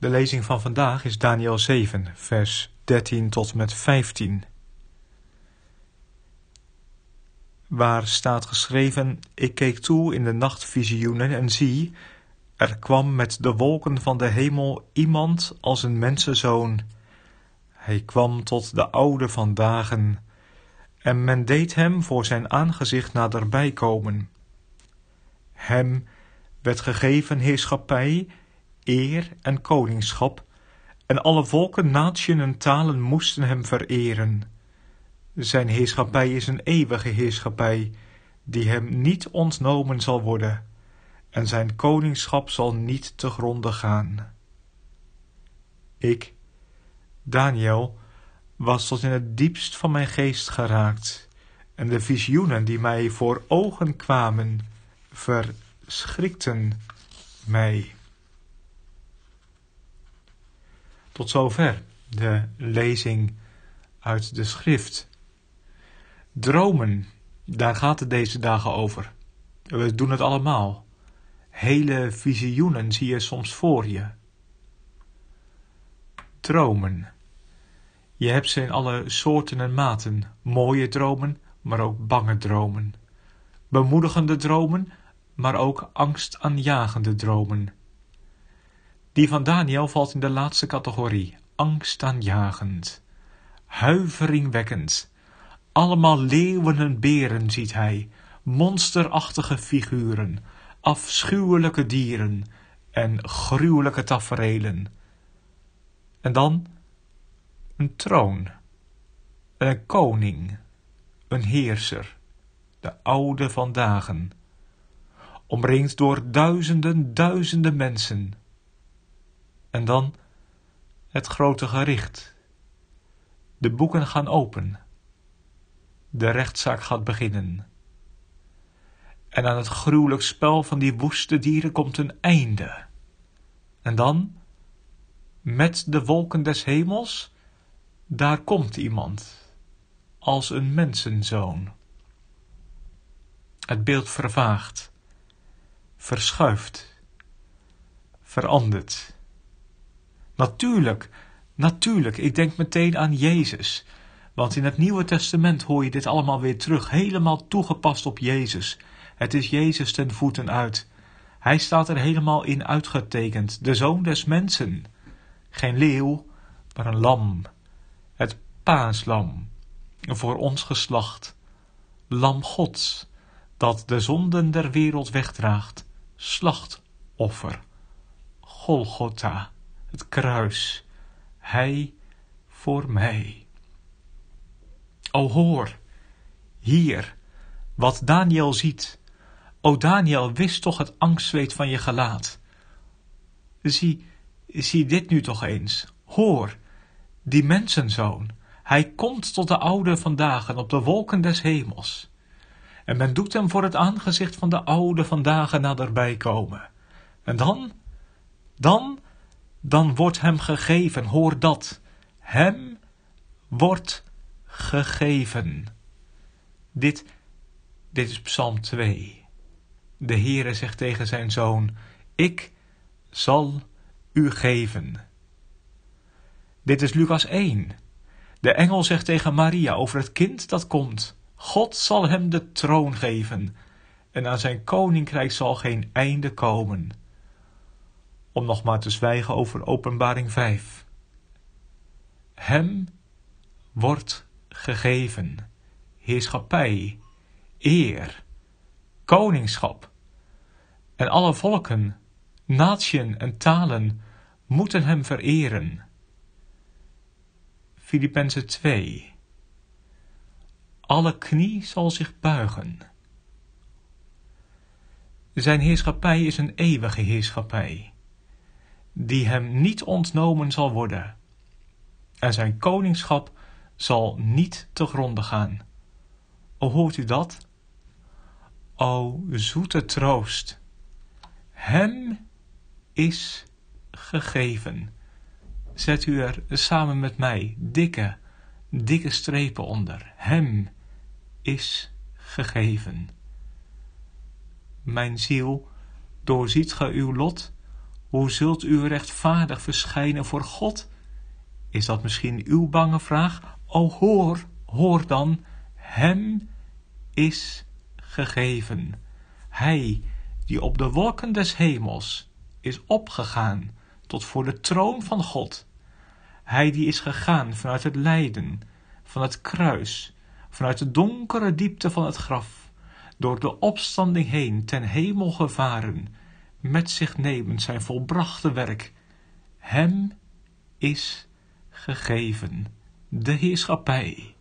De lezing van vandaag is Daniel 7, vers 13 tot met 15. Waar staat geschreven: Ik keek toe in de nachtvisioenen en zie, er kwam met de wolken van de hemel iemand als een mensenzoon. Hij kwam tot de oude van dagen, en men deed hem voor zijn aangezicht naderbij komen. Hem werd gegeven heerschappij, eer en koningschap, en alle volken, natieën en talen moesten hem vereren. Zijn heerschappij is een eeuwige heerschappij, die hem niet ontnomen zal worden, en zijn koningschap zal niet te gronde gaan. Ik, Daniel, was tot in het diepst van mijn geest geraakt, en de visioenen die mij voor ogen kwamen, verschrikten mij. Tot zover de lezing uit de schrift. Dromen, daar gaat het deze dagen over. We doen het allemaal. Hele visioenen zie je soms voor je. Dromen. Je hebt ze in alle soorten en maten. Mooie dromen, maar ook bange dromen. Bemoedigende dromen, maar ook angstaanjagende dromen. Die van Daniel valt in de laatste categorie, angstaanjagend, huiveringwekkend. Allemaal leeuwen en beren ziet hij, monsterachtige figuren, afschuwelijke dieren en gruwelijke taferelen. En dan een troon, een koning, een heerser, de oude van dagen, omringd door duizenden, duizenden mensen. En dan het grote gericht. De boeken gaan open. De rechtszaak gaat beginnen. En aan het gruwelijk spel van die woeste dieren komt een einde. En dan, met de wolken des hemels, daar komt iemand, als een mensenzoon. Het beeld vervaagt, verschuift, verandert. Natuurlijk, natuurlijk, ik denk meteen aan Jezus. Want in het Nieuwe Testament hoor je dit allemaal weer terug, helemaal toegepast op Jezus. Het is Jezus ten voeten uit. Hij staat er helemaal in uitgetekend, de zoon des mensen. Geen leeuw, maar een lam. Het paaslam, voor ons geslacht. Lam Gods, dat de zonden der wereld wegdraagt. Slachtoffer. Golgotha, het kruis. Hij voor mij. O hoor, hier, wat Daniel ziet. O Daniel, wist toch het angstzweet van je gelaat. Zie, zie dit nu toch eens. Hoor, die mensenzoon, hij komt tot de oude vandaag op de wolken des hemels. En men doet hem voor het aangezicht van de oude vandaag naderbij komen. En dan, dan, dan wordt hem gegeven, hoor dat, hem wordt gegeven. Dit, dit is Psalm 2. De Heere zegt tegen zijn zoon, ik zal u geven. Dit is Lucas 1. De engel zegt tegen Maria over het kind dat komt, God zal hem de troon geven en aan zijn koninkrijk zal geen einde komen. Om nog maar te zwijgen over openbaring 5. Hem wordt gegeven heerschappij, eer, koningschap. En alle volken, natieën en talen moeten hem vereren. Filippenzen 2 Alle knie zal zich buigen. Zijn heerschappij is een eeuwige heerschappij, die hem niet ontnomen zal worden. en zijn koningschap zal niet te gronden gaan. Hoort u dat? O zoete troost. Hem is gegeven. Zet u er samen met mij dikke, dikke strepen onder. Hem is gegeven. Mijn ziel, doorziet ge uw lot? Hoe zult u rechtvaardig verschijnen voor God? Is dat misschien uw bange vraag? O hoor, hoor dan, hem is gegeven. Hij die op de wolken des hemels is opgegaan tot voor de troon van God. Hij die is gegaan vanuit het lijden, van het kruis, vanuit de donkere diepte van het graf, door de opstanding heen ten hemel gevaren, met zich nemend zijn volbrachte werk. Hem is gegeven de heerschappij.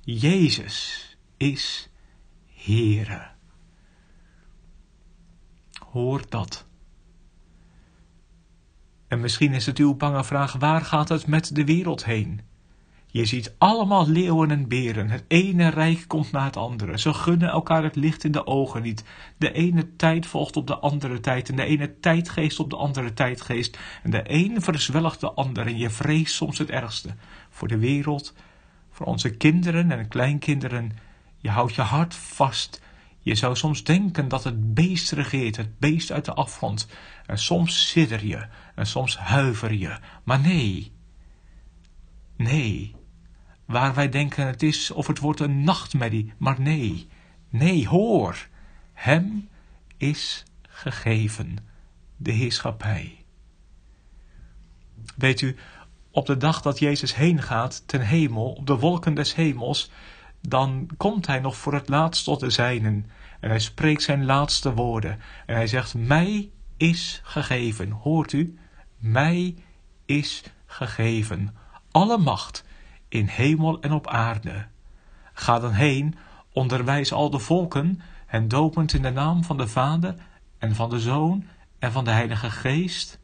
Jezus is Heere. Hoor dat. En misschien is het uw bange vraag: waar gaat het met de wereld heen? Je ziet allemaal leeuwen en beren. Het ene rijk komt na het andere. Ze gunnen elkaar het licht in de ogen niet. De ene tijd volgt op de andere tijd. En de ene tijdgeest op de andere tijdgeest. En de een verzwelgt de ander. En je vreest soms het ergste. Voor de wereld, voor onze kinderen en kleinkinderen. Je houdt je hart vast. Je zou soms denken dat het beest regeert, het beest uit de afgrond. En soms sidder je, en soms huiver je. Maar nee. Nee. Waar wij denken het is of het wordt een nachtmerrie. Maar nee. Nee, hoor. Hem is gegeven de heerschappij. Weet u, op de dag dat Jezus heen gaat ten hemel, op de wolken des hemels, dan komt hij nog voor het laatst tot de zijnen. En hij spreekt zijn laatste woorden. En hij zegt, mij is gegeven. Hoort u? Mij is gegeven. Alle macht in hemel en op aarde. Ga dan heen, onderwijs al de volken, en dopend in de naam van de Vader en van de Zoon en van de Heilige Geest,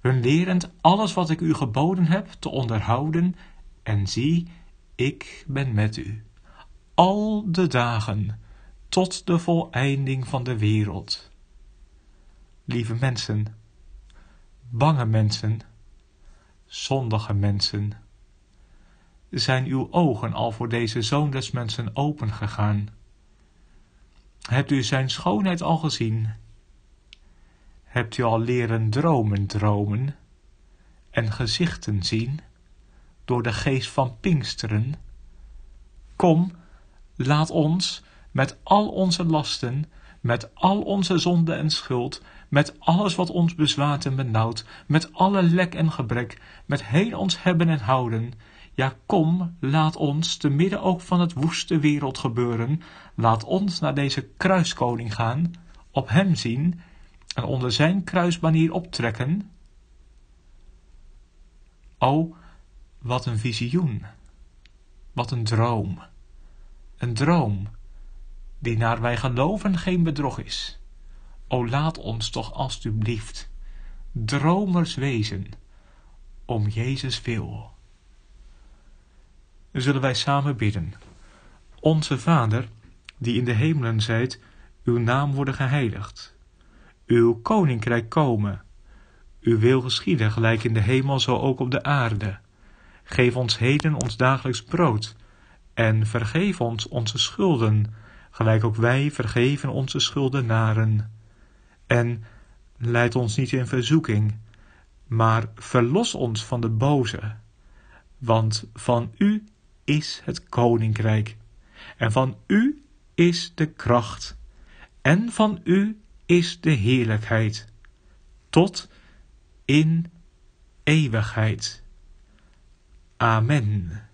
hun lerend alles wat ik u geboden heb te onderhouden, en zie, ik ben met u al de dagen tot de voleinding van de wereld. Lieve mensen, bange mensen, zondige mensen, zijn uw ogen al voor deze zoon des mensen opengegaan? Hebt u zijn schoonheid al gezien? Hebt u al leren dromen dromen en gezichten zien door de geest van Pinksteren? Kom, Laat ons met al onze lasten, met al onze zonde en schuld, met alles wat ons bezwaart en benauwt, met alle lek en gebrek, met heel ons hebben en houden, ja, kom, laat ons, te midden ook van het woeste wereld gebeuren, laat ons naar deze kruiskoning gaan, op hem zien en onder zijn kruisbanier optrekken. O, wat een visioen, wat een droom een droom, die naar wij geloven geen bedrog is. O laat ons toch alstublieft dromers wezen, om Jezus wil. Zullen wij samen bidden. Onze Vader, die in de hemelen zijt, uw naam worden geheiligd. Uw koninkrijk komen. Uw wil geschieden, gelijk in de hemel, zo ook op de aarde. Geef ons heden ons dagelijks brood en vergeef ons onze schulden, gelijk ook wij vergeven onze schuldenaren. En leid ons niet in verzoeking, maar verlos ons van de boze. Want van u is het koninkrijk, en van u is de kracht, en van u is de heerlijkheid, tot in eeuwigheid. Amen.